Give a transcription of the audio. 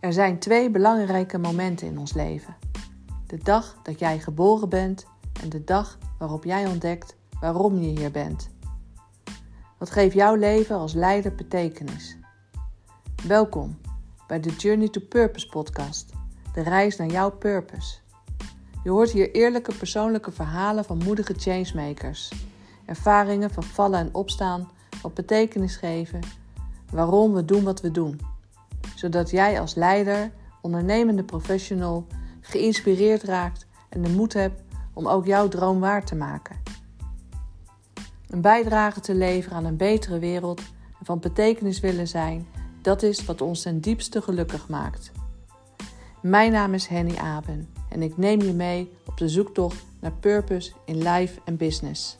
Er zijn twee belangrijke momenten in ons leven. De dag dat jij geboren bent en de dag waarop jij ontdekt waarom je hier bent. Wat geeft jouw leven als leider betekenis? Welkom bij de Journey to Purpose podcast, de reis naar jouw purpose. Je hoort hier eerlijke persoonlijke verhalen van moedige changemakers, ervaringen van vallen en opstaan, wat betekenis geven, waarom we doen wat we doen zodat jij als leider, ondernemende professional geïnspireerd raakt en de moed hebt om ook jouw droom waar te maken. Een bijdrage te leveren aan een betere wereld en van betekenis willen zijn, dat is wat ons ten diepste gelukkig maakt. Mijn naam is Henny Aben en ik neem je mee op de zoektocht naar purpose in life en business.